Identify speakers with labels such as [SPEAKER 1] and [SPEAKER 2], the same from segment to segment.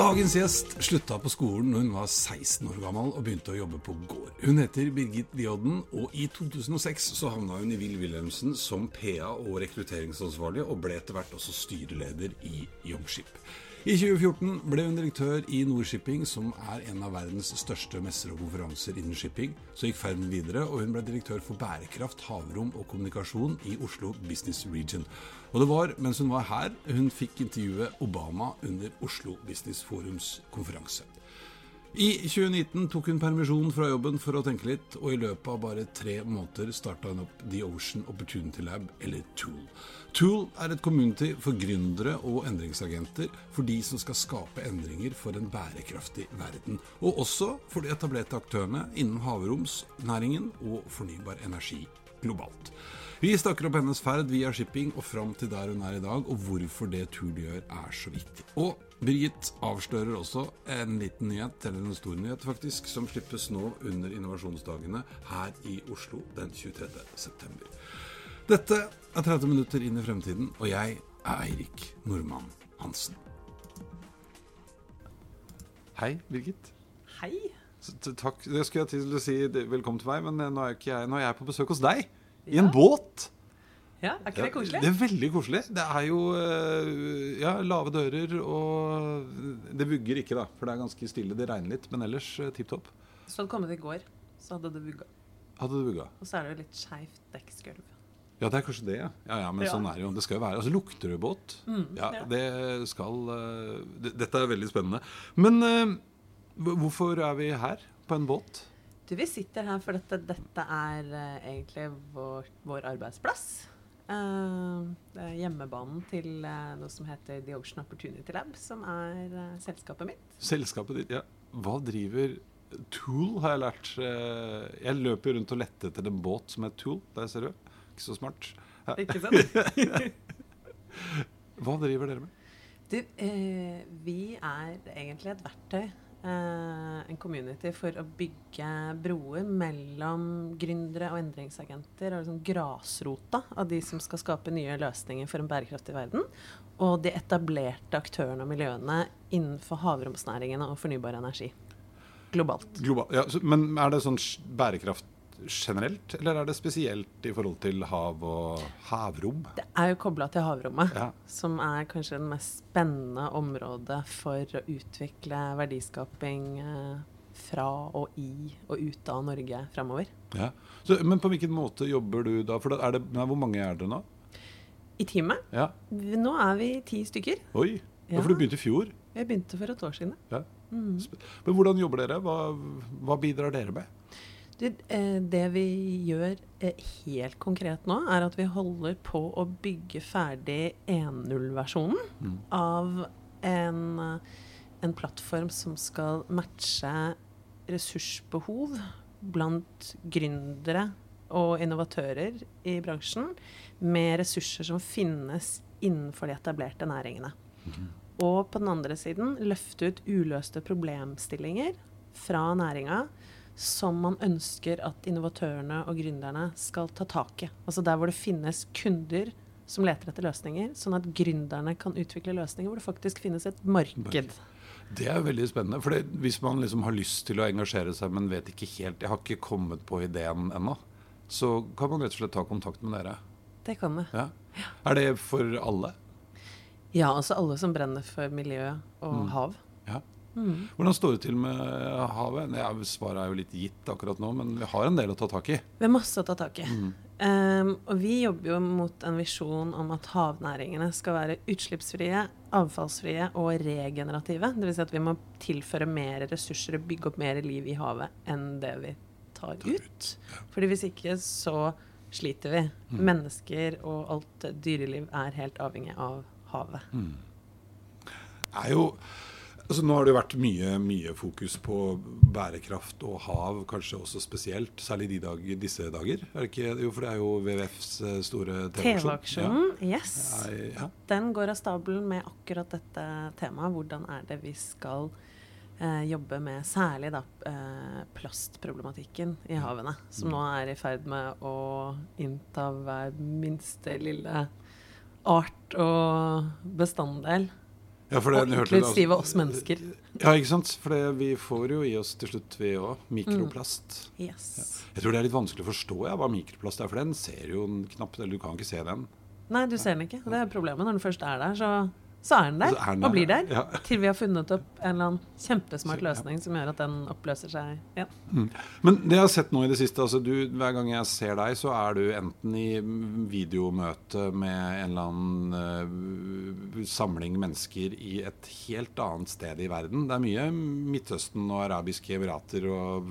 [SPEAKER 1] Dagens gjest slutta på skolen når hun var 16 år gammel og begynte å jobbe på gård. Hun heter Birgit Diodden, og i 2006 så havna hun i Will Wilhelmsen som PA og rekrutteringsansvarlig, og ble etter hvert også styreleder i Youngship. I 2014 ble hun direktør i Nordshipping, som er en av verdens største messer og konferanser innen shipping. Så gikk ferden videre, og hun ble direktør for bærekraft, havrom og kommunikasjon i Oslo Business Region. Og det var mens hun var her hun fikk intervjuet Obama under Oslo Business Forums konferanse. I 2019 tok hun permisjon fra jobben for å tenke litt, og i løpet av bare tre måneder starta hun opp The Ocean Opportunity Lab, eller Tool. Tool er et community for gründere og endringsagenter for de som skal skape endringer for en bærekraftig verden, og også for de etablerte aktørene innen havromsnæringen og fornybar energi globalt. Vi snakker opp hennes ferd via shipping og fram til der hun er i dag, og hvorfor det Tool gjør er så viktig. Og Birgit avslører også en liten nyhet, eller en stor nyhet faktisk, som slippes nå under innovasjonsdagene her i Oslo den 23. september. Dette er 30 minutter inn i fremtiden, og jeg er Eirik Normann Hansen. Hei, Birgit.
[SPEAKER 2] Hei.
[SPEAKER 1] Så, takk. Det skulle jeg til å si velkommen til meg, men nå er, jeg, nå er jeg på besøk hos deg. I en båt.
[SPEAKER 2] Ja, Er ikke det koselig?
[SPEAKER 1] Det er veldig koselig. Det er jo ja, lave dører, og det vugger ikke, da. For det er ganske stille. Det regner litt, men ellers tipp topp.
[SPEAKER 2] Hvis du hadde kommet i går, så hadde det vugga.
[SPEAKER 1] Hadde det vugga.
[SPEAKER 2] Og så er det jo litt skeivt dekksgulv.
[SPEAKER 1] Ja, det er kanskje det, ja. ja, ja men ja. sånn er det jo. Det skal jo være. Altså, lukter det båt?
[SPEAKER 2] Mm,
[SPEAKER 1] ja, det skal uh, det, Dette er veldig spennende. Men uh, hvorfor er vi her, på en båt?
[SPEAKER 2] Du, Vi sitter her fordi dette, dette er uh, egentlig vår, vår arbeidsplass. Er hjemmebanen til noe som heter The Ocean Opportunity Lab, som er selskapet mitt.
[SPEAKER 1] Selskapet ditt, ja. Hva driver Tool, har jeg lært. jeg løper rundt og lette etter en båt som heter Tool. Der ser du. Ikke så smart.
[SPEAKER 2] Ja. Ikke sant?
[SPEAKER 1] Hva driver dere med?
[SPEAKER 2] Du, vi er egentlig et verktøy. Eh, en community for å bygge broer mellom gründere og endringsagenter. Og liksom grasrota av de som skal skape nye løsninger for en bærekraftig verden. Og de etablerte aktørene og miljøene innenfor havromsnæringene og fornybar energi. Globalt.
[SPEAKER 1] Global, ja, men er det sånn bærekraft generelt, eller er det spesielt i forhold til hav og havrom?
[SPEAKER 2] Det er jo kobla til havrommet, ja. som er kanskje det mest spennende området for å utvikle verdiskaping eh, fra og i og ut av Norge framover.
[SPEAKER 1] Ja. Så, men på hvilken måte jobber du da? For det, nei, hvor mange er dere nå?
[SPEAKER 2] I teamet?
[SPEAKER 1] Ja.
[SPEAKER 2] Nå er vi ti stykker.
[SPEAKER 1] Oi. For du begynte i fjor?
[SPEAKER 2] Jeg begynte for et år siden.
[SPEAKER 1] Ja. Mm. Men hvordan jobber dere? Hva, hva bidrar dere med?
[SPEAKER 2] Det, eh, det vi gjør eh, helt konkret nå, er at vi holder på å bygge ferdig 1.0-versjonen mm. av en, en, plattform som skal matche ressursbehov blant gründere og innovatører i bransjen med ressurser som finnes innenfor de etablerte næringene. Mm. Og på den andre siden løfte ut uløste problemstillinger fra næringa som man ønsker at innovatørene og gründerne skal ta tak i. Altså der hvor det finnes kunder som leter etter løsninger, sånn at gründerne kan utvikle løsninger hvor det faktisk finnes et marked.
[SPEAKER 1] Det er veldig spennende. for Hvis man liksom har lyst til å engasjere seg, men vet ikke helt Jeg har ikke kommet på ideen ennå. Så kan man rett og slett ta kontakt med dere.
[SPEAKER 2] Det kan vi.
[SPEAKER 1] Ja. Er det for alle?
[SPEAKER 2] Ja, altså alle som brenner for miljø og mm. hav.
[SPEAKER 1] Ja. Mm. Hvordan står det til med havet? Ja, svaret er jo litt gitt akkurat nå, men vi har en del å ta tak i.
[SPEAKER 2] Vi har masse å ta tak i. Mm. Um, og vi jobber jo mot en visjon om at havnæringene skal være utslippsfrie, avfallsfrie og regenerative. Dvs. Si at vi må tilføre mer ressurser og bygge opp mer liv i havet enn det vi tar ut. Fordi hvis ikke så sliter vi. Mm. Mennesker og alt dyreliv er helt avhengig av havet. Mm.
[SPEAKER 1] er jo Altså, nå har det vært mye, mye, fokus på bærekraft og hav, kanskje også spesielt. Særlig de dag, disse dager. Er det ikke, jo, for det er jo WWFs eh, store
[SPEAKER 2] TV-aksjon. TV ja. Yes. Ja. Den går av stabelen med akkurat dette temaet. Hvordan er det vi skal eh, jobbe med særlig da, eh, plastproblematikken i havene. Som mm. nå er i ferd med å innta hver minste lille art og bestanddel
[SPEAKER 1] ja, og
[SPEAKER 2] inklusive oss mennesker.
[SPEAKER 1] Ja, ikke sant. For det, vi får jo i oss til slutt, vi òg, mikroplast.
[SPEAKER 2] Mm. Yes. Ja.
[SPEAKER 1] Jeg tror det er litt vanskelig å forstå ja, hva mikroplast er, for den ser jo knapt Eller du kan ikke se den.
[SPEAKER 2] Nei, du ser den ikke. Det er problemet når den først er der. så så er den der, er den og blir der. Ja. Til vi har funnet opp en eller annen kjempesmart løsning som gjør at den oppløser seg. igjen.
[SPEAKER 1] Mm. Men det jeg har sett nå i det siste, altså du, hver gang jeg ser deg, så er du enten i videomøte med en eller annen uh, samling mennesker i et helt annet sted i verden. Det er mye Midtøsten og arabiske emirater og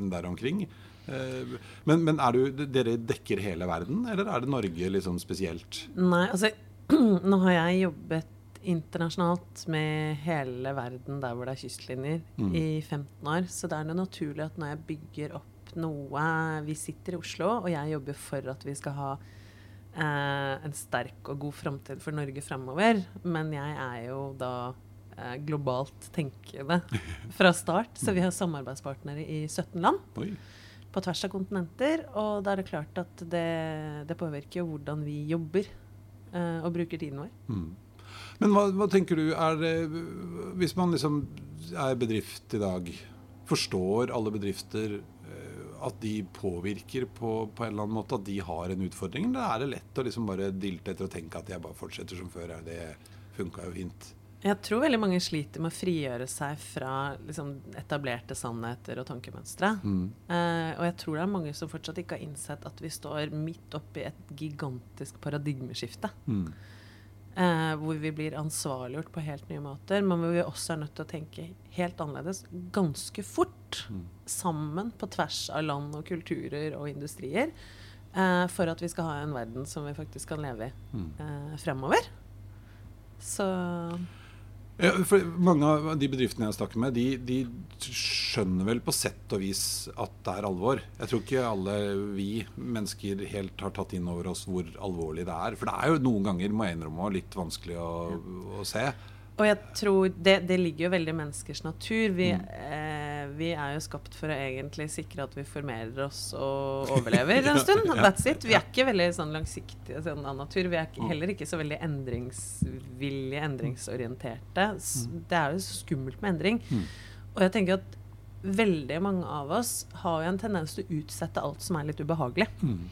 [SPEAKER 1] der omkring. Uh, men, men er du, dere dekker hele verden, eller er det Norge liksom spesielt?
[SPEAKER 2] Nei, altså nå har jeg jobbet internasjonalt med hele verden der hvor det er kystlinjer, mm. i 15 år. Så det er noe naturlig at når jeg bygger opp noe Vi sitter i Oslo, og jeg jobber for at vi skal ha eh, en sterk og god framtid for Norge framover. Men jeg er jo da eh, globalt tenkende fra start. Så vi har samarbeidspartnere i 17 land. Oi. På tvers av kontinenter. Og da er det klart at det, det påvirker jo hvordan vi jobber eh, og bruker tiden vår. Mm.
[SPEAKER 1] Men hva, hva, tenker du er Hvis man liksom er bedrift i dag, forstår alle bedrifter eh, at de påvirker på, på, en eller annen måte, at de har en utfordring? Eller er det lett å liksom bare dilte etter og tenke at jeg bare fortsetter som før? Det funka jo fint.
[SPEAKER 2] Jeg tror veldig mange sliter med å frigjøre seg fra liksom, etablerte sannheter og tankemønstre. Mm. Eh, og jeg tror det er mange som fortsatt ikke har innsett at vi står midt oppi et gigantisk paradigmeskifte. Mm. Eh, hvor vi blir ansvarliggjort på helt nye måter, men hvor vi også er nødt til å tenke helt annerledes ganske fort. Mm. Sammen på tvers av land og kulturer og industrier. Eh, for at vi skal ha en verden som vi faktisk kan leve i mm. eh, fremover. Så
[SPEAKER 1] ja, for mange av de bedriftene jeg snakker med, de, de, skjønner vel på sett og vis at det er alvor. Jeg tror ikke alle vi mennesker helt har tatt inn over oss hvor alvorlig det er. For det er jo noen ganger, må jeg innrømme, litt vanskelig å, å se.
[SPEAKER 2] Og jeg tror det, det, ligger jo veldig i menneskers natur. Vi, mm. eh, vi, er jo skapt for å egentlig sikre at vi formerer oss og overlever en stund. That's it. Vi er ikke veldig sånn langsiktige sånn, av natur. Vi er mm. heller ikke så veldig endringsvillige, endringsorienterte. Mm. Det er jo skummelt med endring. Mm. Og jeg tenker at veldig mange av oss har jo en tendens til å utsette alt som er litt ubehagelig. Mm.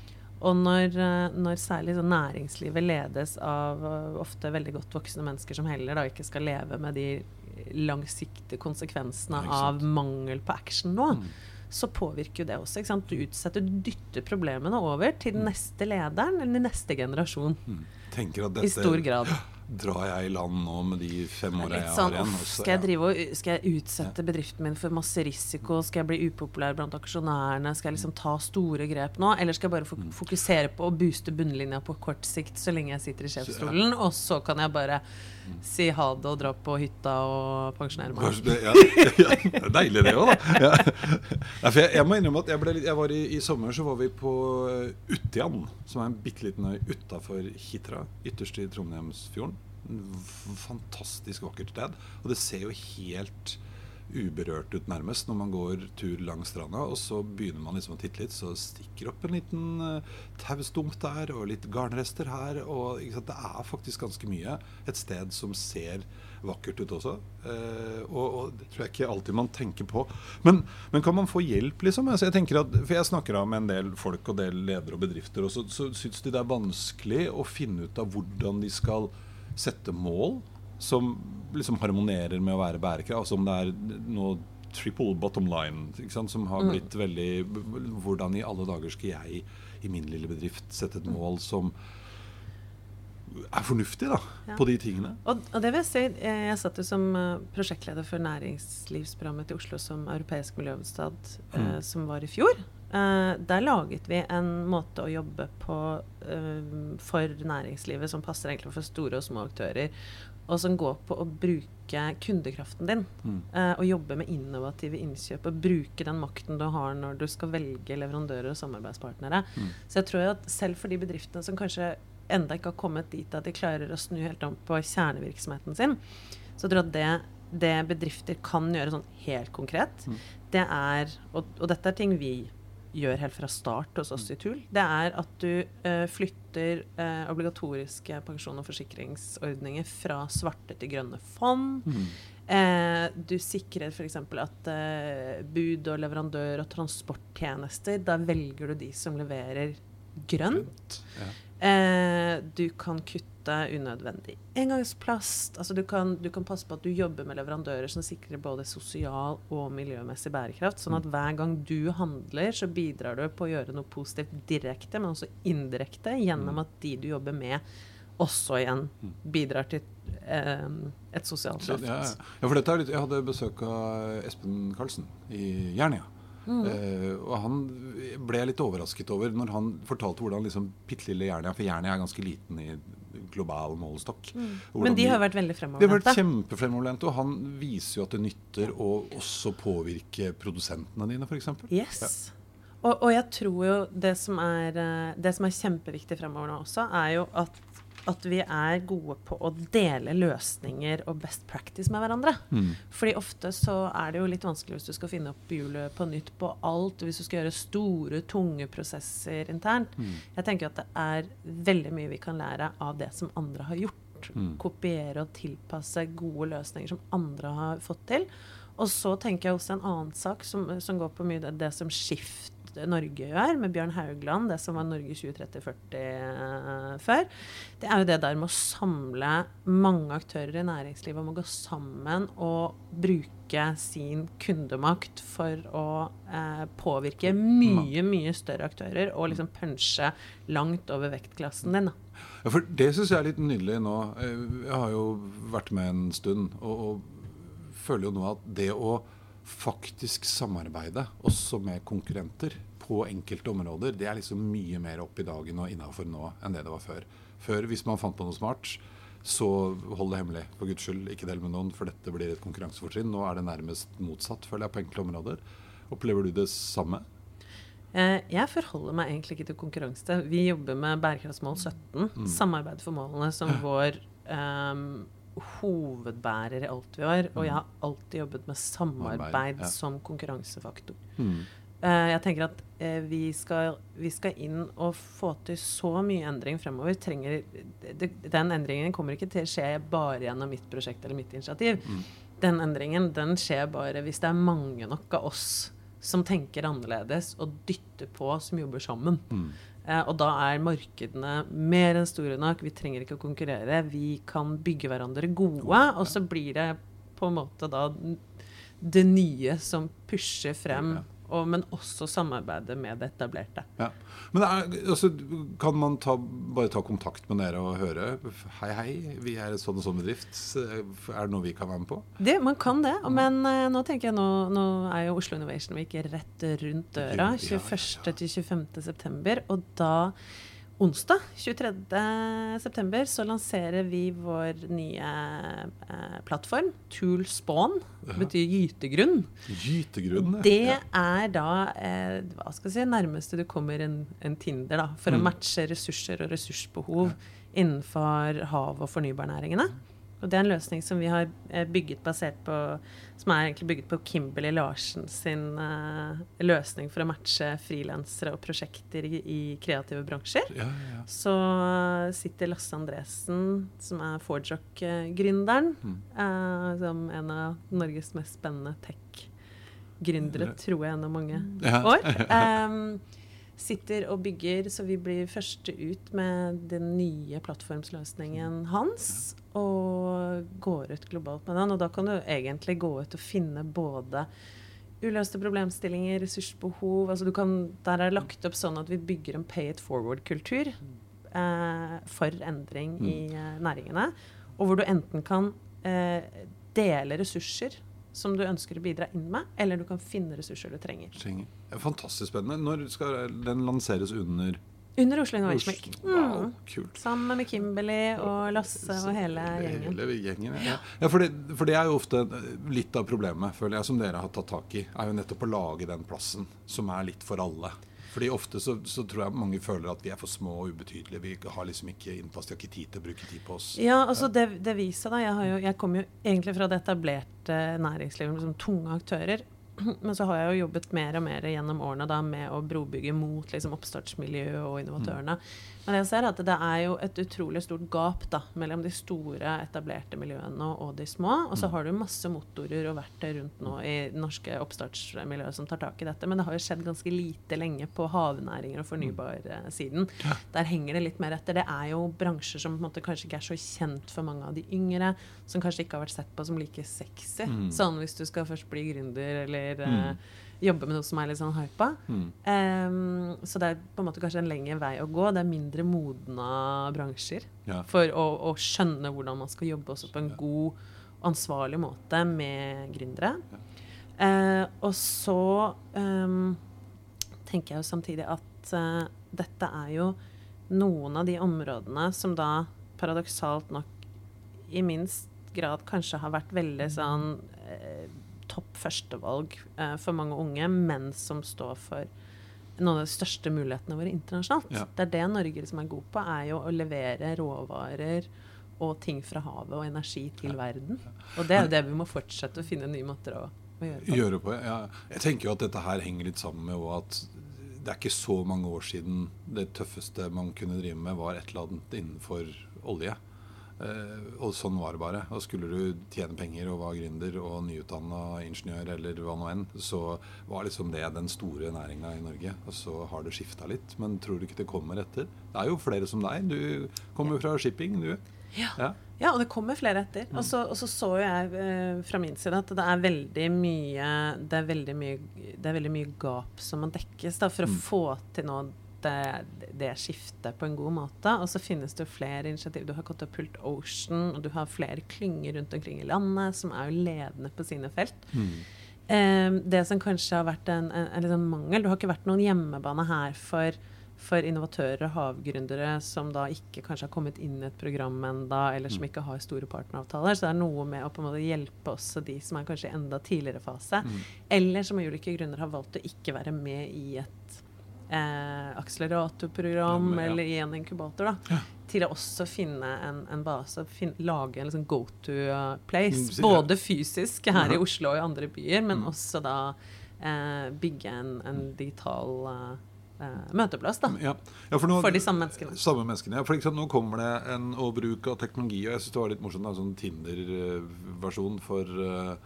[SPEAKER 2] Og når, eh, når særlig sånn næringslivet ledes av uh, ofte veldig godt voksne mennesker som heller da ikke skal leve med de langsiktige konsekvensene av mangel på action nå, mm. så påvirker jo det også. Ikke sant? Du utsetter, du dytter problemene over til den neste lederen eller den neste generasjon. Mm.
[SPEAKER 1] I
[SPEAKER 2] stor grad
[SPEAKER 1] drar jeg i land nå med de fem åra jeg har igjen?
[SPEAKER 2] Også, skal, jeg drive og, skal jeg utsette ja. bedriften min for masse risiko? Skal jeg bli upopulær blant aksjonærene? Skal jeg liksom ta store grep nå? Eller skal jeg bare mm. fokusere på å booste bunnlinja på kort sikt så lenge jeg sitter i sjefsstolen, og så kan jeg bare mm. si ha det og dra på hytta og pensjonere meg?
[SPEAKER 1] Ja, ja, det er deilig det òg, da. Jeg, jeg, må innrømme at jeg, litt, jeg var i, i, sommer så var vi på Utjan, som er en bitte liten øy utafor Hitra, ytterst i Trondheimsfjorden fantastisk vakkert sted. Og det ser jo helt uberørt ut nærmest når man går tur langs stranda. Og så begynner man liksom å titte litt, så stikker opp en liten uh, taustump der, og litt garnrester her. Og sant, det er faktisk ganske mye. Et sted som ser vakkert ut også. Uh, og, og, det tror jeg ikke alltid man tenker på. Men, men kan man få hjelp, liksom? Altså, jeg tenker at, for jeg snakker da med en del folk og del ledere og bedrifter, og så, så syns de det er vanskelig å finne ut av hvordan de skal sette mål. som liksom harmonerer med å være bærekraft. Altså om det er noe triple bottom line som har
[SPEAKER 2] Mm.
[SPEAKER 1] blitt veldig Hvordan i alle dager skal jeg i min lille bedrift sette et mål som er fornuftig, da,
[SPEAKER 2] Ja.
[SPEAKER 1] på de tingene?
[SPEAKER 2] Og, og det vil jeg si, eh, jeg satt jo som eh, prosjektleder for næringslivsprogrammet til Oslo som europeisk miljøhovedstad, eh,
[SPEAKER 1] Mm.
[SPEAKER 2] som var i fjor. Eh, der laget vi en måte å jobbe på uh, for næringslivet som passer egentlig for store og små aktører, og som går på å bruke kundekraften din.
[SPEAKER 1] Mm.
[SPEAKER 2] Uh, og jobbe med innovative innkjøp og bruke den makten du har når du skal velge leverandører og samarbeidspartnere.
[SPEAKER 1] Mm.
[SPEAKER 2] Så jeg tror at selv for de bedriftene som kanskje enda ikke har kommet dit at de klarer å snu helt om på kjernevirksomheten sin, så tror jeg at det, det bedrifter kan gjøre sånn helt konkret,
[SPEAKER 1] Mm.
[SPEAKER 2] det er og, og dette er ting vi gjør helt fra start hos oss i TUL, det er at du eh, flytter eh, obligatoriske pensjon- og forsikringsordninger fra svarte til grønne fond.
[SPEAKER 1] Mm.
[SPEAKER 2] Eh, du sikrer f.eks. at eh, bud og leverandør og transporttjenester, da velger du de som leverer grønt.
[SPEAKER 1] Ja.
[SPEAKER 2] Eh, du kan kutte unødvendig engangsplast. Altså du, kan, du kan passe på at du jobber med leverandører som sikrer både sosial og miljømessig bærekraft. Sånn at hver gang du handler, så bidrar du på å gjøre noe positivt direkte, men også indirekte, gjennom at de du jobber med, også igjen bidrar til eh, et sosialt løft.
[SPEAKER 1] ja, ja. ja, for dette er litt, Jeg hadde besøk av Espen Karlsen i Jernia.
[SPEAKER 2] Mm.
[SPEAKER 1] Uh, og han ble jeg litt overrasket over når han fortalte hvordan liksom bitte lille Jernia For Jernia er ganske liten i global målestokk.
[SPEAKER 2] Mm. Men de har vært veldig fremoverlente?
[SPEAKER 1] de har vært
[SPEAKER 2] fremoverlente.
[SPEAKER 1] kjempefremoverlente, og han viser jo at det nytter å også påvirke produsentene dine, f.eks.
[SPEAKER 2] Yes. Og, og jeg tror jo det som er, eh, det som er kjempeviktig fremover nå også, er jo at, at vi er gode på å dele løsninger og best practice med hverandre.
[SPEAKER 1] Mm.
[SPEAKER 2] Fordi ofte så er det jo litt vanskelig hvis du skal finne opp hjulet på nytt på alt, hvis du skal gjøre store, tunge prosesser internt.
[SPEAKER 1] Mm.
[SPEAKER 2] Jeg tenker at det er veldig mye vi kan lære av det som andre har gjort.
[SPEAKER 1] Mm.
[SPEAKER 2] Kopiere og tilpasse gode løsninger som andre har fått til. Og så tenker jeg også en annen sak som, som går på mye det, det som Skift Norge gjør, med Bjørn Haugland, det som var Norge 2030-40 eh, før. Det er jo det der med å samle mange aktører i næringslivet om å gå sammen og bruke sin kundemakt for å eh, påvirke mye, mye større aktører og liksom punche langt over vektklassen din.
[SPEAKER 1] Ja, for Det syns jeg er litt nydelig nå. Eh, Jeg har jo vært med en stund og, og føler jo nå at det å faktisk samarbeide også med konkurrenter på enkelte områder, det er liksom mye mer opp i dagen og innafor nå enn det det var før. Før, hvis man fant på noe smart, så hold det hemmelig. For guds skyld, ikke del med noen, for dette blir et konkurransefortrinn. Nå er det nærmest motsatt, føler jeg, på enkelte områder. Opplever du det samme?
[SPEAKER 2] Eh, jeg forholder meg egentlig ikke til konkurranse. Vi jobber med bærekraftsmål 17,
[SPEAKER 1] Mm.
[SPEAKER 2] samarbeid for målene, som vår ehm, hovedbærer i alt vi gjør. Og jeg har alltid jobbet med samarbeid
[SPEAKER 1] Arbeid, ja.
[SPEAKER 2] som konkurransefaktor.
[SPEAKER 1] Mm.
[SPEAKER 2] Uh, jeg tenker at uh, vi, skal, vi skal inn og få til så mye endring fremover. Trenger, det, den endringen kommer ikke til å skje bare gjennom mitt prosjekt eller mitt initiativ.
[SPEAKER 1] Mm.
[SPEAKER 2] Den endringen den skjer bare hvis det er mange nok av oss som tenker annerledes og dytter på, som jobber sammen.
[SPEAKER 1] Mm.
[SPEAKER 2] Eh, og da er markedene mer enn store nok. Vi trenger ikke å konkurrere. Vi kan bygge hverandre gode, og så blir det på en måte da det nye som pusher frem. Og, men også samarbeide med det etablerte.
[SPEAKER 1] Ja. Men er, altså, kan man ta, bare ta kontakt med dere og høre Hei, hei, vi er en sånn og sånn bedrift. Er det noe vi kan være med på?
[SPEAKER 2] Det, man kan det, men uh, nå tenker jeg nå, nå er jo Oslo Innovation Week rett rundt døra.
[SPEAKER 1] Ja, ja, ja.
[SPEAKER 2] 21. til 25. september. Og da, onsdag 23. september, så lanserer vi vår nye eh, plattform. Tool Spawn. Det betyr gytegrunn.
[SPEAKER 1] Gytegrunn?
[SPEAKER 2] Det er da eh, hva skal jeg si, nærmeste du kommer en, en Tinder, da, for
[SPEAKER 1] Mm.
[SPEAKER 2] å matche ressurser og ressursbehov innenfor hav- og fornybarnæringene. Og det er en løsning som vi har eh, bygget basert på Som er egentlig bygget på Kimberley Larsen sin uh, løsning for å matche frilansere og prosjekter i, i kreative bransjer.
[SPEAKER 1] Ja, ja, ja.
[SPEAKER 2] Så sitter Lasse Andresen, som er Fordjock-gründeren,
[SPEAKER 1] Mm.
[SPEAKER 2] uh, som en av Norges mest spennende tech-gründere, tror jeg, gjennom mange år. Em, sitter og bygger, så vi blir første ut med den nye plattformsløsningen hans. Og går ut globalt med den. Og da kan du egentlig gå ut og finne både uløste problemstillinger, ressursbehov altså kan, Der er det lagt opp sånn at vi bygger en pay it forward-kultur eh, for endring i
[SPEAKER 1] Mm.
[SPEAKER 2] eh, næringene. Og hvor du enten kan eh, dele ressurser som du ønsker å bidra inn med, eller du kan finne ressurser du trenger.
[SPEAKER 1] Trenger. Fantastisk spennende. Når skal den lanseres under
[SPEAKER 2] Under Oslo Innovation Week.
[SPEAKER 1] Wow,
[SPEAKER 2] Mm. Sammen med Kimberley og Lasse og hele gjengen.
[SPEAKER 1] Hele gjengen, ja. ja for, det, for det er jo ofte litt av problemet, føler jeg, som dere har tatt tak i, er jo nettopp å lage den plassen som er litt for alle. Fordi ofte så, så tror jeg mange føler at vi er for små og ubetydelige. Vi har liksom ikke innpass, de har ikke tid til å bruke tid på oss.
[SPEAKER 2] Ja, altså det, det viser da, jeg, har jo, jeg kommer jo egentlig fra det etablerte næringslivet liksom tunge aktører. Men så har jeg jo jobbet mer og mer gjennom årene da med å brobygge mot liksom, oppstartsmiljøet og innovatørene. Men jeg ser at det er jo et utrolig stort gap da, mellom de store, etablerte miljøene og de små. Og så har du masse motorer og verktøy rundt nå i det norske oppstartsmiljøet som tar tak i dette. Men det har jo skjedd ganske lite lenge på havnæringer og fornybarsiden. Der henger det litt mer etter. Det er jo bransjer som på en måte kanskje ikke er så kjent for mange av de yngre. Som kanskje ikke har vært sett på som like sexy.
[SPEAKER 1] Mm.
[SPEAKER 2] Sånn hvis du skal først bli gründer eller
[SPEAKER 1] Mm.
[SPEAKER 2] Jobbe med noe som er litt sånn hypa.
[SPEAKER 1] Mm.
[SPEAKER 2] Um, så det er på en måte kanskje en lengre vei å gå. Det er mindre modna bransjer
[SPEAKER 1] Ja.
[SPEAKER 2] for å, å skjønne hvordan man skal jobbe også på en
[SPEAKER 1] Ja.
[SPEAKER 2] god, ansvarlig måte med gründere. Eh, og så um, tenker jeg jo samtidig at uh, dette er jo noen av de områdene som da paradoksalt nok i minst grad kanskje har vært veldig sånn eh, topp førstevalg eh, for mange unge, men som står for noen av de største mulighetene våre internasjonalt.
[SPEAKER 1] Ja.
[SPEAKER 2] Det er det Norge liksom er god på, er jo å levere råvarer og ting fra havet og energi til verden. Og det er jo det vi må fortsette å finne nye måter å, å gjøre på.
[SPEAKER 1] Gjøre på, ja. Jeg tenker jo at dette her henger litt sammen med at det er ikke så mange år siden det tøffeste man kunne drive med, var et eller annet innenfor olje. Eh, og sånn var det bare. Og skulle du tjene penger og var gründer og nyutdanna ingeniør eller hva nå enn, så var liksom det den store næringa i Norge. Og så har det skifta litt. Men tror du ikke det kommer etter? Det er jo flere som deg. Du kommer jo fra shipping, du.
[SPEAKER 2] Ja.
[SPEAKER 1] Ja.
[SPEAKER 2] Ja, og det kommer flere etter. Og så, og så så jo jeg eh, fra min side at det er veldig mye Det er veldig mye, det er veldig mye gap som må dekkes da, for å
[SPEAKER 1] Mm.
[SPEAKER 2] få til nå det, det skiftet på en god måte. Og så finnes det jo flere initiativ. Du har Katapult Ocean, og du har flere klynger rundt omkring i landet som er jo ledende på sine felt.
[SPEAKER 1] Mm.
[SPEAKER 2] Eh, det som kanskje har vært en, en, en litt sånn mangel Du har ikke vært noen hjemmebane her for, for innovatører og havgründere som da ikke kanskje har kommet inn i et program enda, eller som ikke har store partneravtaler. Så det er noe med å på en måte hjelpe også de som er kanskje i enda tidligere fase,
[SPEAKER 1] Mm.
[SPEAKER 2] eller som av ulike grunner har valgt å ikke være med i et eh, akseleratorprogram
[SPEAKER 1] Ja, ja.
[SPEAKER 2] eller i en inkubator. da til å også finne en, en base, finne, lage en liksom go to uh, place.
[SPEAKER 1] Mm.
[SPEAKER 2] Både fysisk her i Oslo og i andre byer, men
[SPEAKER 1] Mm.
[SPEAKER 2] også da eh, bygge en, en digital eh, eh, møteplass da,
[SPEAKER 1] Ja. Ja, for, nå,
[SPEAKER 2] for de samme menneskene.
[SPEAKER 1] Samme menneskene, ja. For eksempel, nå kommer det en å bruk av teknologi, og jeg syns det var litt morsomt, en sånn Tinder-versjon for eh, eh,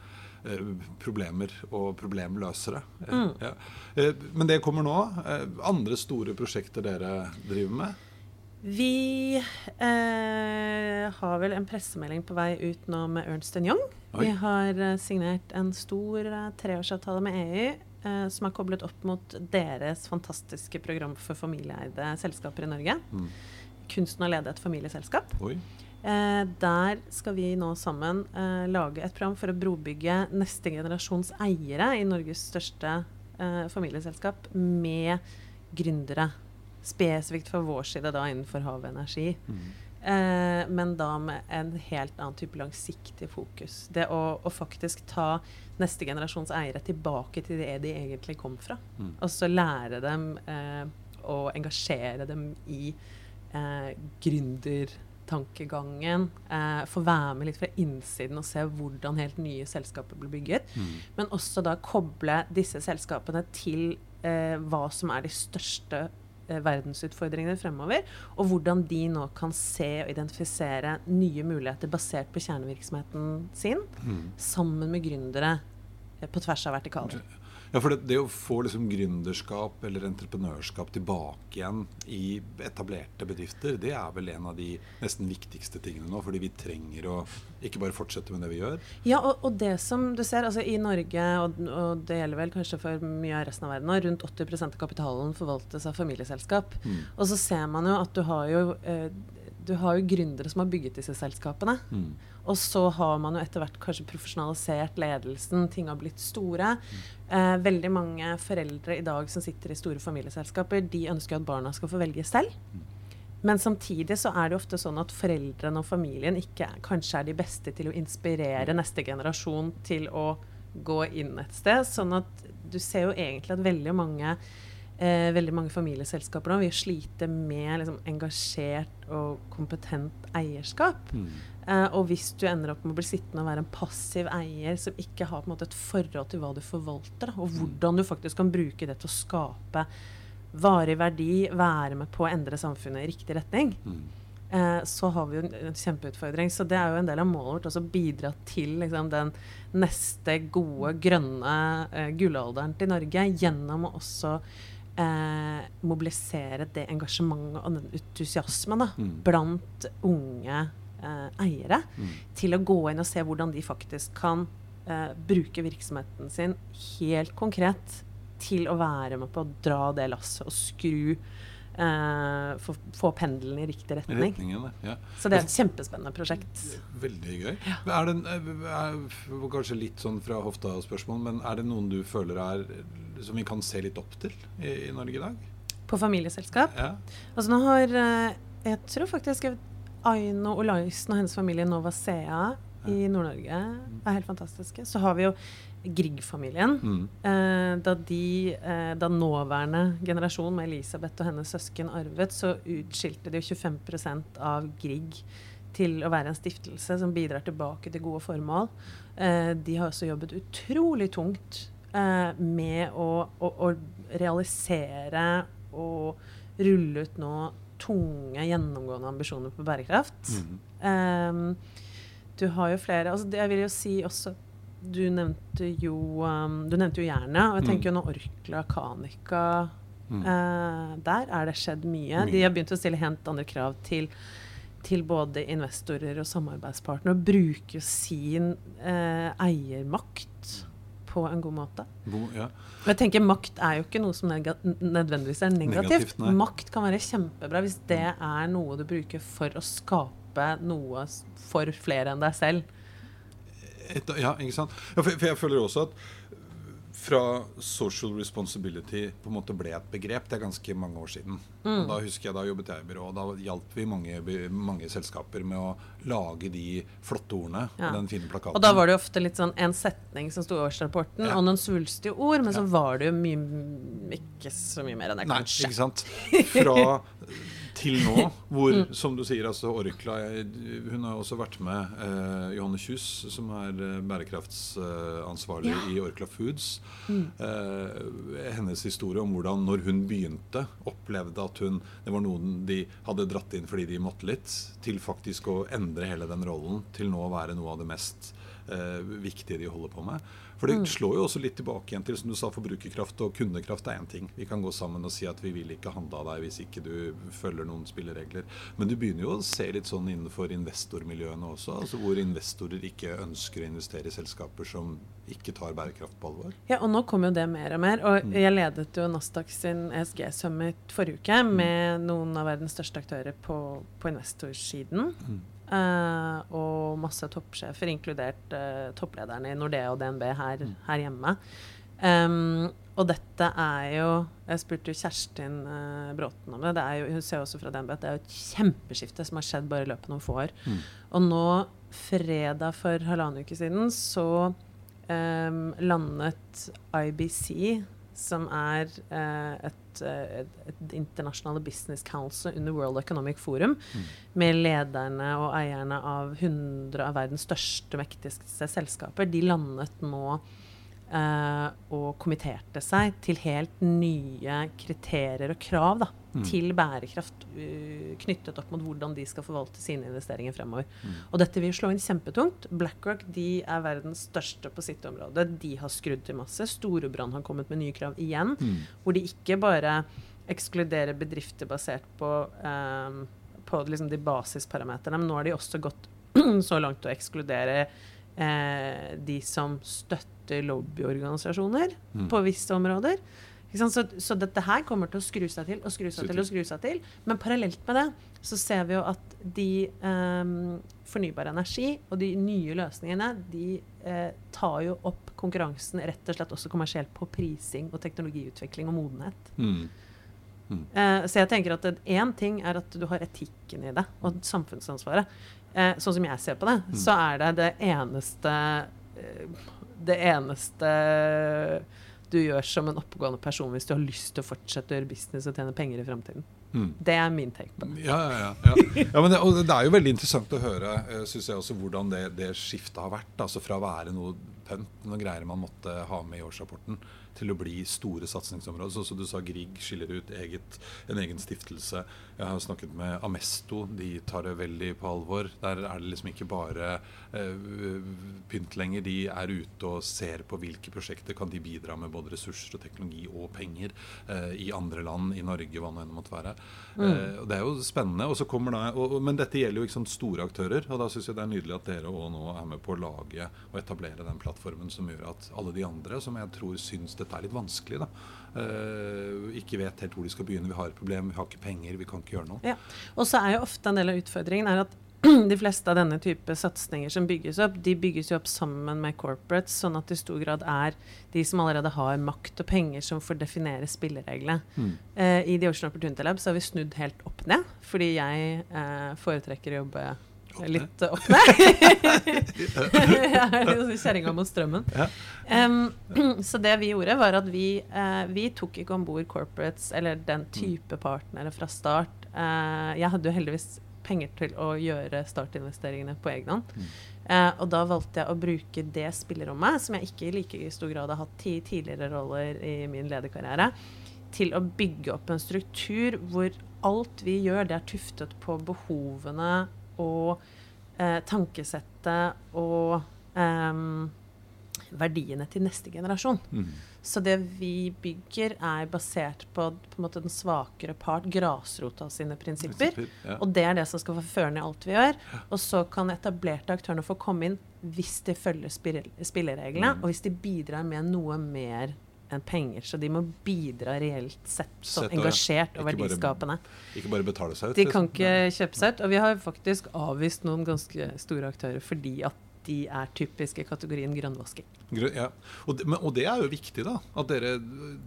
[SPEAKER 1] problemer og problemløsere. Eh,
[SPEAKER 2] Mm.
[SPEAKER 1] Ja. Eh, men det kommer nå. Eh, andre store prosjekter dere driver med?
[SPEAKER 2] Vi eh, har vel en pressemelding på vei ut nå med Ernst Young.
[SPEAKER 1] Oi.
[SPEAKER 2] Vi har eh, signert en stor eh, treårsavtale med EU eh, som er koblet opp mot deres fantastiske program for familieeide selskaper i Norge.
[SPEAKER 1] Mm.
[SPEAKER 2] Kunsten å lede et familieselskap.
[SPEAKER 1] Oi.
[SPEAKER 2] Eh, der skal vi nå sammen eh, lage et program for å brobygge neste generasjons eiere i Norges største eh, familieselskap med gründere. Spesifikt fra vår side da innenfor havenergi.
[SPEAKER 1] Mm.
[SPEAKER 2] Eh, men da med en helt annen type langsiktig fokus. Det å, å faktisk ta neste generasjons eiere tilbake til det de egentlig kom fra.
[SPEAKER 1] Mm.
[SPEAKER 2] Og så lære dem eh, og engasjere dem i eh, gründertankegangen. Eh, få være med litt fra innsiden og se hvordan helt nye selskaper blir bygget.
[SPEAKER 1] Mm.
[SPEAKER 2] Men også da koble disse selskapene til eh, hva som er de største eh, verdensutfordringene fremover, og hvordan de nå kan se og identifisere nye muligheter basert på kjernevirksomheten sin,
[SPEAKER 1] Mm.
[SPEAKER 2] sammen med gründere eh, på tvers av vertikaler.
[SPEAKER 1] Ja, for det, det, å få liksom gründerskap eller entreprenørskap tilbake igjen i etablerte bedrifter, det er vel en av de nesten viktigste tingene nå. Fordi vi trenger å ikke bare fortsette med det vi gjør.
[SPEAKER 2] Ja, og, og det som du ser altså i Norge, og, og, det gjelder vel kanskje for mye av resten av verden nå, rundt 80% av kapitalen forvaltes av familieselskap. Mm. Og så ser man jo at du har jo eh, du har jo gründere som har bygget disse selskapene. Mm. Og så har man jo etter hvert kanskje profesjonalisert ledelsen, ting har blitt store. Mm. Eh, veldig mange foreldre i dag som sitter i store familieselskaper, de ønsker at barna skal få velge selv. Mm. Men samtidig så er det ofte sånn at foreldrene og familien ikke kanskje er de beste til å inspirere mm. neste generasjon til å gå inn et sted. Sånn at du ser jo egentlig at veldig mange eh, veldig mange familieselskaper nå vil slite med liksom, engasjert og kompetent eierskap. Mm. Eh, og hvis du ender opp med å bli sittende og være en passiv eier som ikke har måte, et forhold til hva du forvalter, og mm. hvordan du faktisk kan bruke det til å skape varig verdi, være med på å endre samfunnet i riktig retning, mm. eh, så har vi jo en kjempeutfordring. Så det er jo en del av målet vårt å bidra til liksom, den neste gode, grønne eh, gullalderen til Norge gjennom å også eh, mobilisere det engasjementet og den entusiasmen da, mm. blant unge eh, eiere mm. til å gå inn og se hvordan de faktisk kan eh, bruke virksomheten sin helt konkret til å være med på å dra det lasset og skru Uh, få, få pendelen i riktig retning. ja. Så det er et kjempespennende prosjekt.
[SPEAKER 1] Veldig gøy. Ja. Er det, er, kanskje litt sånn fra hofta-spørsmål, men er det noen du føler er som vi kan se litt opp til i, i Norge i dag?
[SPEAKER 2] På familieselskap? Ja. Altså nå har uh, Jeg tror faktisk Aino Olaisen og hennes familie Nova Sea i Nord-Norge er helt fantastiske. Så har vi jo Grieg-familien. Mm. Eh, da, de, eh, da nåværende generasjon med Elisabeth og hennes søsken arvet, så utskilte de 25% av Grieg til å være en stiftelse som bidrar tilbake til gode formål. Eh, de har også jobbet utrolig tungt eh, med å, å, å, realisere og rulle ut nå tunge, gjennomgående ambisjoner på bærekraft. Mm. Du har jo flere altså Jeg vil jo si også du nevnte jo um, Du nevnte jo jernet, og jeg mm. tenker jo nå Orkla Kanika mm. uh, Der er det skjedd mye. mye. De har begynt å stille helt andre krav til, til både investorer og samarbeidspartnere, og bruke sin eh, eiermakt på en god måte.
[SPEAKER 1] Bo, ja.
[SPEAKER 2] Jeg tenker Makt er jo ikke noe som nødvendigvis er negativt. negativt makt kan være kjempebra hvis det er noe du bruker for å skape noe for flere enn deg selv.
[SPEAKER 1] Et, ja, ikke sant? Ja, for, for, jeg føler også at fra social responsibility på en måte ble et begrep. Det er ganske mange år siden. Mm. Da husker jeg da jobbet jeg i byrå, og da hjalp vi mange, mange, selskaper med å lage de flotte ordene. Ja. Den fine plakaten.
[SPEAKER 2] Og da var det jo ofte litt sånn en setning som sto i årsrapporten, ja. og noen svulstige ord, men ja. så var det jo mye, ikke så mye mer enn det, kanskje.
[SPEAKER 1] Nei, ikke sant. Fra til nå, hvor, mm. som du sier, altså Orkla Hun har også vært med eh, Johanne Kjus, som er eh, bærekraftsansvarlig ja. i Orkla Foods. Mm. Eh, hennes historie om hvordan når hun begynte, opplevde at hun det var noen de hadde dratt inn fordi de måtte litt, til faktisk å endre hele den rollen til nå å være noe av det mest eh, viktige de holder på med. For det mm. slår jo også litt tilbake igjen til som du sa, forbrukerkraft og kundekraft er én ting. Vi kan gå sammen og si at vi vil ikke handle av deg hvis ikke du følger noen spilleregler. Men du begynner jo å se litt sånn innenfor investormiljøene også, altså hvor investorer ikke ønsker å investere i selskaper som ikke tar bærekraft på alvor.
[SPEAKER 2] Ja, og nå kommer jo det mer og mer. Og mm. jeg ledet jo Nasdaq sin ESG Summit forrige uke mm. med noen av verdens største aktører på, på investorsiden. Mm. Uh, og masse toppsjefer, inkludert uh, topplederne i Nordea og DNB her, mm. her hjemme. Um, og dette er jo Jeg spurte jo Kjerstin uh, Bråten om det. det jo, hun ser også fra DNB at det er jo et kjempeskifte som har skjedd bare i løpet av noen få år. Mm. Og nå, fredag for halvannen uke siden, så um, landet IBC, som er et et, et internasjonale business council under World Economic Forum, mm. med lederne og eierne av 100 av verdens største, mektigste selskaper, de landet nå eh, og kommitterte seg til helt nye kriterier og krav da, mm. til bærekraft uh, knyttet opp mot hvordan de skal forvalte sine investeringer fremover.
[SPEAKER 1] Mm.
[SPEAKER 2] Og dette vil slå inn kjempetungt. BlackRock de er verdens største på sitt område. De har skrudd til masse. Storebrand har kommet med nye krav igjen,
[SPEAKER 1] Mm.
[SPEAKER 2] hvor de ikke bare ekskluderer bedrifter basert på, um, på liksom de basisparameterne, men nå har de også gått så langt å ekskludere eh, de som støtter lobbyorganisasjoner
[SPEAKER 1] Mm.
[SPEAKER 2] på visse områder. Så, så dette her kommer til å skru seg til og skru seg til og skru seg til. Men parallelt med det så ser vi jo at de eh, fornybar energi og de nye løsningene de eh, tar jo opp konkurransen rett og slett også kommersielt på prising og teknologiutvikling og modenhet.
[SPEAKER 1] Mm.
[SPEAKER 2] Eh, så jeg tenker at én ting er at du har etikken i det, og samfunnsansvaret. Eh, sånn som jeg ser på det, så er det det eneste eh, Det eneste du gjør som en oppegående person hvis du har lyst til å fortsette å gjøre business og tjene penger i fremtiden.
[SPEAKER 1] Mm.
[SPEAKER 2] Det er min take på det.
[SPEAKER 1] Ja, ja, ja. ja. det, og det er jo veldig interessant å høre uh, synes jeg også, hvordan det, det skiftet har vært. altså Fra å være noe pønt, noen greier man måtte ha med i årsrapporten, til å bli store satsingsområder. Så som du sa, Grieg skiller ut eget, en egen stiftelse. Jeg har snakket med Amesto, de tar det veldig på alvor. Der er det liksom ikke bare eh, pynt lenger. De er ute og ser på hvilke prosjekter kan de bidra med både ressurser og teknologi og penger eh, i andre land, i Norge, hva nå enn det måtte være. Eh, det er jo spennende. Og så kommer da, og, men dette gjelder jo ikke sånn store aktører, og da syns jeg det er nydelig at dere òg nå er med på å lage og etablere den plattformen som gjør at alle de andre, som jeg tror syns dette er litt vanskelig, da, eh, ikke vet helt hvor de skal begynne. Vi har et problem, vi har ikke penger, vi kan ikke gjøre noe.
[SPEAKER 2] Ja. Og så er jo ofte en del av utfordringen er at de fleste av denne type satsinger som bygges opp, de bygges jo opp sammen med corporates, sånn at det i stor grad er de som allerede har makt og penger, som får definere spillereglene.
[SPEAKER 1] Mm.
[SPEAKER 2] Eh, I The Ocean Opportunity Lab så har vi snudd helt opp ned, fordi jeg eh, foretrekker å jobbe litt opp ned. jeg er jo kjerringa mot strømmen.
[SPEAKER 1] Ja.
[SPEAKER 2] Um, så det vi gjorde, var at vi, uh, vi tok ikke om bord corporates eller den type partnere fra start. Uh, jeg hadde jo heldigvis penger til å gjøre startinvesteringene på egen hånd.
[SPEAKER 1] Mm.
[SPEAKER 2] Uh, og da valgte jeg å bruke det spillerommet, som jeg ikke i like stor grad har hatt ti tidligere roller i min lederkarriere, til å bygge opp en struktur hvor alt vi gjør, det er tuftet på behovene og eh, tankesettet og eh, verdiene til neste generasjon.
[SPEAKER 1] Mm.
[SPEAKER 2] Så det vi bygger, er basert på, på en måte, den svakere part, grasrota sine prinsipper.
[SPEAKER 1] Ja.
[SPEAKER 2] Og det er det som skal få førende i alt vi gjør. Og så kan etablerte aktørene få komme inn hvis de følger spillereglene,
[SPEAKER 1] Mm.
[SPEAKER 2] og hvis de bidrar med noe mer enn penger. Så de må bidra reelt sett som
[SPEAKER 1] Sett, ja.
[SPEAKER 2] engasjert og
[SPEAKER 1] verdiskapende. bare- Ikke bare betale seg ut.
[SPEAKER 2] De kan
[SPEAKER 1] liksom.
[SPEAKER 2] ikke kjøpe seg ut. Og vi har faktisk avvist noen ganske store aktører fordi at de er typiske kategorien grønnvasking.
[SPEAKER 1] Grø- Ja. Og, det, men, og det er jo viktig, da. At dere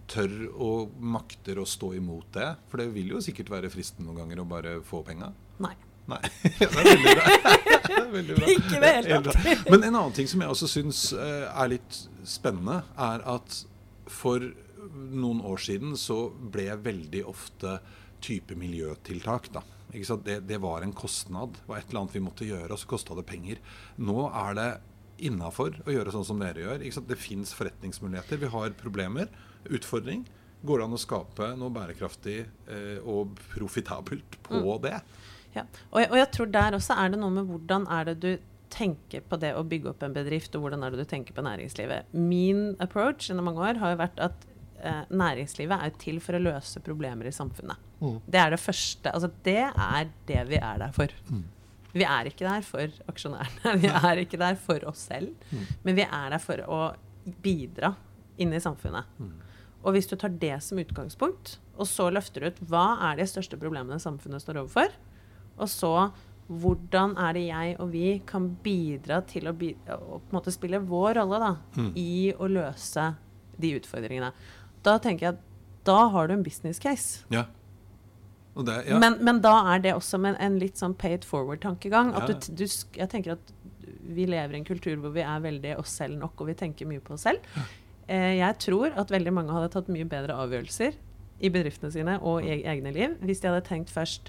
[SPEAKER 1] tør og makter å stå imot det. For det vil jo sikkert være fristende noen ganger å bare få penga.
[SPEAKER 2] Nei.
[SPEAKER 1] Nei. det er veldig bra. Det er veldig bra.
[SPEAKER 2] Ikke det hele
[SPEAKER 1] tatt. Men en annen ting som jeg også syns eh, er litt spennende, er at for noen år siden så ble veldig ofte type miljøtiltak, da. Det, det var en kostnad. Det var et eller annet vi måtte gjøre, og så kosta det penger. Nå er det innafor å gjøre sånn som dere gjør. Det fins forretningsmuligheter. Vi har problemer. Utfordring. Går det an å skape noe bærekraftig eh, og profitabelt på
[SPEAKER 2] Mm.
[SPEAKER 1] det?
[SPEAKER 2] Ja. Og, jeg, og jeg tror der også er det noe med hvordan er det du tenker på det å bygge opp en bedrift, og hvordan er det du tenker på næringslivet. Min approach gjennom mange år har jo vært at eh, næringslivet er til for å løse problemer i samfunnet. Det er det første. Altså det er det vi er der for. Vi er ikke der for aksjonærene. Vi er ikke der for oss selv. Men vi er der for å bidra inn i samfunnet. Og hvis du tar det som utgangspunkt, og så løfter du ut hva er de største problemene samfunnet står overfor, og så hvordan er det jeg og vi kan bidra til å, bi å på en måte spille vår rolle da, i å løse de utfordringene. Da tenker jeg at da har du en business case.
[SPEAKER 1] Ja. Det, ja.
[SPEAKER 2] Men, men da er det også med en litt sånn pay it forward-tankegang.
[SPEAKER 1] Ja.
[SPEAKER 2] du, du, sk- jeg tenker at vi lever i en kultur hvor vi er veldig oss selv nok, og vi tenker mye på oss selv. Eh, jeg tror at veldig mange hadde tatt mye bedre avgjørelser i bedriftene sine og i egne liv hvis de hadde tenkt først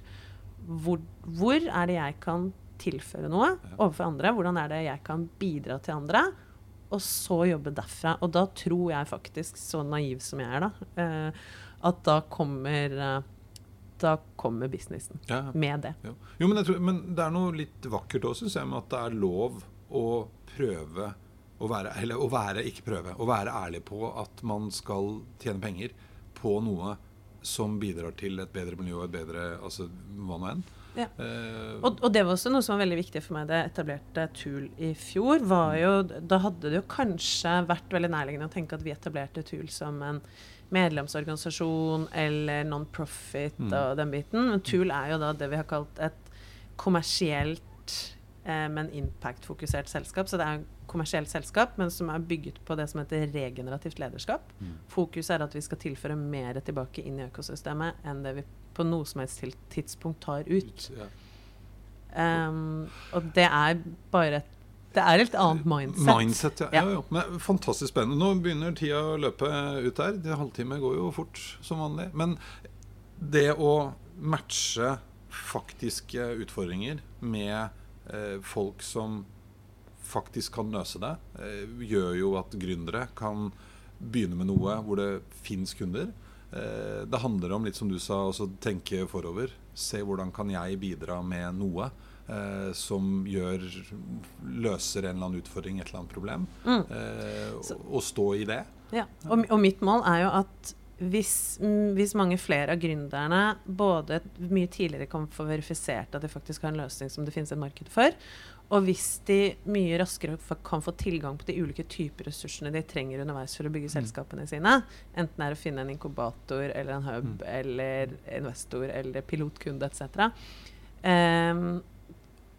[SPEAKER 2] hvor, hvor er det jeg kan tilføre noe overfor andre? Hvordan er det jeg kan bidra til andre? Og så jobbe derfra. Og da tror jeg faktisk, så naiv som jeg er, da, eh, at da kommer eh, da kommer businessen
[SPEAKER 1] Ja.
[SPEAKER 2] med det.
[SPEAKER 1] Jo, jo men, jeg tror, men det er noe litt vakkert òg, syns jeg, med at det er lov å prøve å være Eller å være, ikke prøve. Å være ærlig på at man skal tjene penger på noe som bidrar til et bedre miljø og et bedre Altså hva nå enn.
[SPEAKER 2] Ja.
[SPEAKER 1] Eh,
[SPEAKER 2] Og, og det var også noe som var veldig viktig for meg da jeg etablerte Tool i fjor. var jo, Da hadde det jo kanskje vært veldig nærliggende å tenke at vi etablerte Tool som en medlemsorganisasjon eller non-profit
[SPEAKER 1] Mm.
[SPEAKER 2] og den biten. Men Tool er jo da det vi har kalt et kommersielt, eh, men impact-fokusert selskap. Så det er et kommersielt selskap, men som er bygget på det som heter regenerativt lederskap.
[SPEAKER 1] Mm.
[SPEAKER 2] Fokuset er at vi skal tilføre mer tilbake inn i økosystemet enn det vi på noe som helst tidspunkt tar ut.
[SPEAKER 1] ja.
[SPEAKER 2] Um, og det er bare et Det er et annet mindset.
[SPEAKER 1] Mindset, ja.
[SPEAKER 2] Ja.
[SPEAKER 1] ja. Fantastisk spennende. Nå begynner tida å løpe ut her. En halvtime går jo fort som vanlig. Men det å matche faktiske utfordringer med eh, folk som faktisk kan løse det, eh, gjør jo at gründere kan begynne med noe hvor det fins kunder. Eh, det handler om litt som du sa, også tenke forover. Se hvordan kan jeg bidra med noe eh, som gjør løser en eller annen utfordring, et eller annet problem.
[SPEAKER 2] Mm.
[SPEAKER 1] Og stå i det.
[SPEAKER 2] Ja. Og, og mitt mål er jo at hvis, mm, hvis mange flere av gründerne både mye tidligere kan få verifisert at de faktisk har en løsning som det finnes et marked for, og hvis de mye raskere kan få tilgang på de ulike typer ressursene de trenger underveis for å bygge selskapene sine, enten det er å finne en inkubator eller en hub eller investor eller pilotkunde etc., um,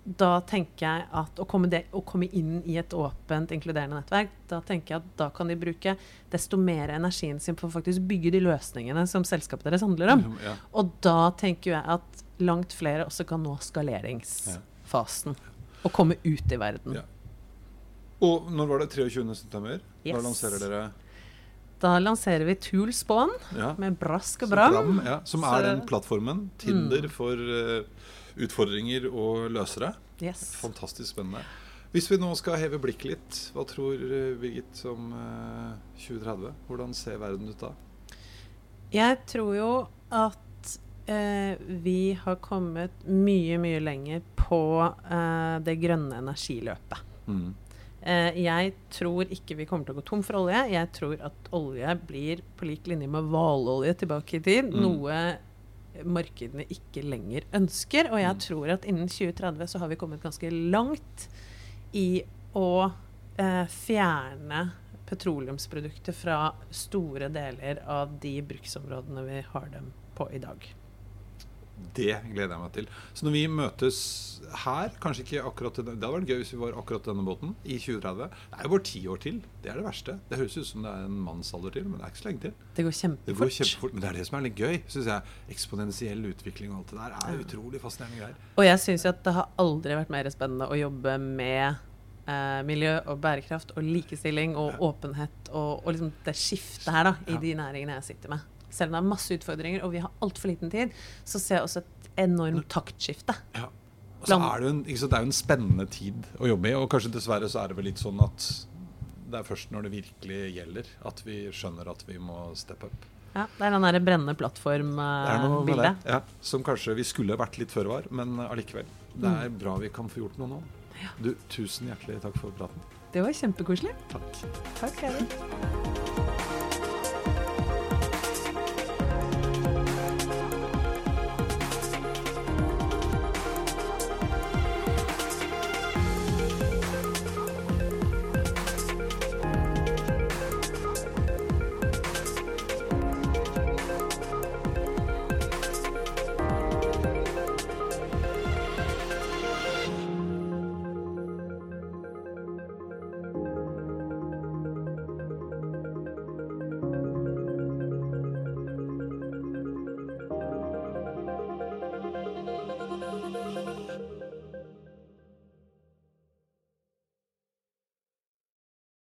[SPEAKER 2] da tenker jeg at å komme, de, å komme inn i et åpent, inkluderende nettverk, da tenker jeg at da kan de bruke desto mer energien sin på å faktisk bygge de løsningene som selskapet deres handler om.
[SPEAKER 1] Ja.
[SPEAKER 2] Og da tenker jeg at langt flere også kan nå skaleringsfasen. Og komme ut i verden.
[SPEAKER 1] Ja. Og når var det? 23.9.?
[SPEAKER 2] Yes.
[SPEAKER 1] Da lanserer dere
[SPEAKER 2] Da lanserer vi Tool Spawn
[SPEAKER 1] ja.
[SPEAKER 2] med brask og
[SPEAKER 1] Så
[SPEAKER 2] bram.
[SPEAKER 1] ja, Som er den plattformen. Tinder
[SPEAKER 2] Mm.
[SPEAKER 1] for eh, utfordringer og løsere.
[SPEAKER 2] Yes.
[SPEAKER 1] Fantastisk spennende. Hvis vi nå skal heve blikket litt, hva tror eh, Birgit om eh, 2030? Hvordan ser verden ut da?
[SPEAKER 2] Jeg tror jo at eh, vi har kommet mye, mye lenger på eh, det grønne energiløpet.
[SPEAKER 1] Mm.
[SPEAKER 2] Eh, jeg tror ikke vi kommer til å gå tom for olje. Jeg tror at olje blir på lik linje med hvalolje tilbake i tid.
[SPEAKER 1] Mm.
[SPEAKER 2] Noe markedene ikke lenger ønsker. Og jeg
[SPEAKER 1] Mm.
[SPEAKER 2] tror at innen 2030 så har vi kommet ganske langt i å eh, fjerne petroleumsprodukter fra store deler av de bruksområdene vi har dem på i dag.
[SPEAKER 1] Det gleder jeg meg til. Så når vi møtes her kanskje ikke akkurat Det hadde vært gøy hvis vi var akkurat denne båten i 2030. Det er jo bare ti år til. Det er det verste. Det høres ut som det er en mannsalder til, men det er ikke så lenge til.
[SPEAKER 2] Det går kjempefort.
[SPEAKER 1] Det går kjempefort, Men det er det som er litt gøy. syns jeg Eksponentiell utvikling og alt det der er utrolig fascinerende greier.
[SPEAKER 2] Og jeg syns at det har aldri vært mer spennende å jobbe med eh, miljø og bærekraft og likestilling og åpenhet og, og liksom det skiftet her da, i
[SPEAKER 1] Ja.
[SPEAKER 2] de næringene jeg sitter med. Selv om det er masse utfordringer og vi har altfor liten tid, så ser jeg også et enormt taktskifte.
[SPEAKER 1] Ja. Og så er det, jo en, sant, det er jo en spennende tid å jobbe i, og kanskje dessverre så er det vel litt sånn at det er først når det virkelig gjelder, at vi skjønner at vi må steppe up.
[SPEAKER 2] Ja, det er den der brennende plattform-bildet.
[SPEAKER 1] ja, som kanskje vi skulle vært litt føre var, men allikevel. Det er bra vi kan få gjort noe nå. Du, tusen hjertelig takk for praten.
[SPEAKER 2] det var kjempekoselig.
[SPEAKER 1] Takk.
[SPEAKER 2] Takk, Erik.